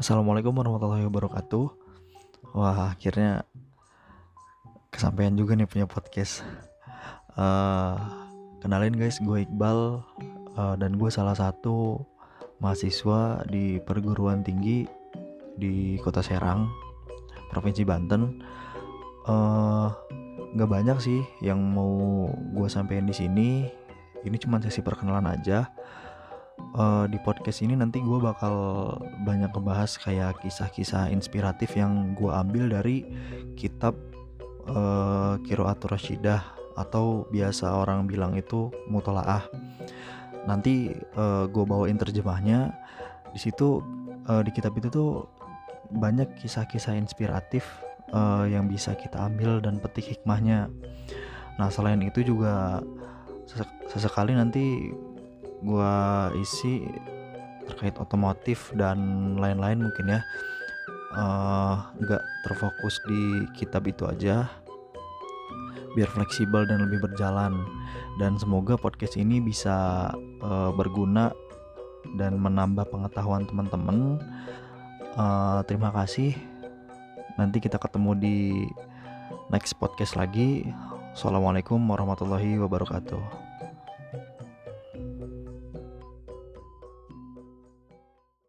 Assalamualaikum warahmatullahi wabarakatuh. Wah, akhirnya kesampaian juga nih punya podcast. Uh, kenalin guys, gue Iqbal uh, dan gue salah satu mahasiswa di perguruan tinggi di Kota Serang, Provinsi Banten. Uh, nggak banyak sih yang mau gue sampaikan di sini. Ini cuma sesi perkenalan aja uh, di podcast ini nanti gue bakal banyak ngebahas kayak kisah-kisah inspiratif yang gue ambil dari kitab uh, Kiroatur Rashidah atau biasa orang bilang itu mutolaah. Nanti uh, gue bawain terjemahnya. Di situ uh, di kitab itu tuh banyak kisah-kisah inspiratif uh, yang bisa kita ambil dan petik hikmahnya. Nah selain itu juga sesekali nanti gua isi terkait otomotif dan lain-lain mungkin ya. Eh, nggak uh, terfokus di kitab itu aja. Biar fleksibel dan lebih berjalan. Dan semoga podcast ini bisa uh, berguna dan menambah pengetahuan teman-teman. Uh, terima kasih. Nanti kita ketemu di next podcast lagi. Assalamualaikum warahmatullahi wabarakatuh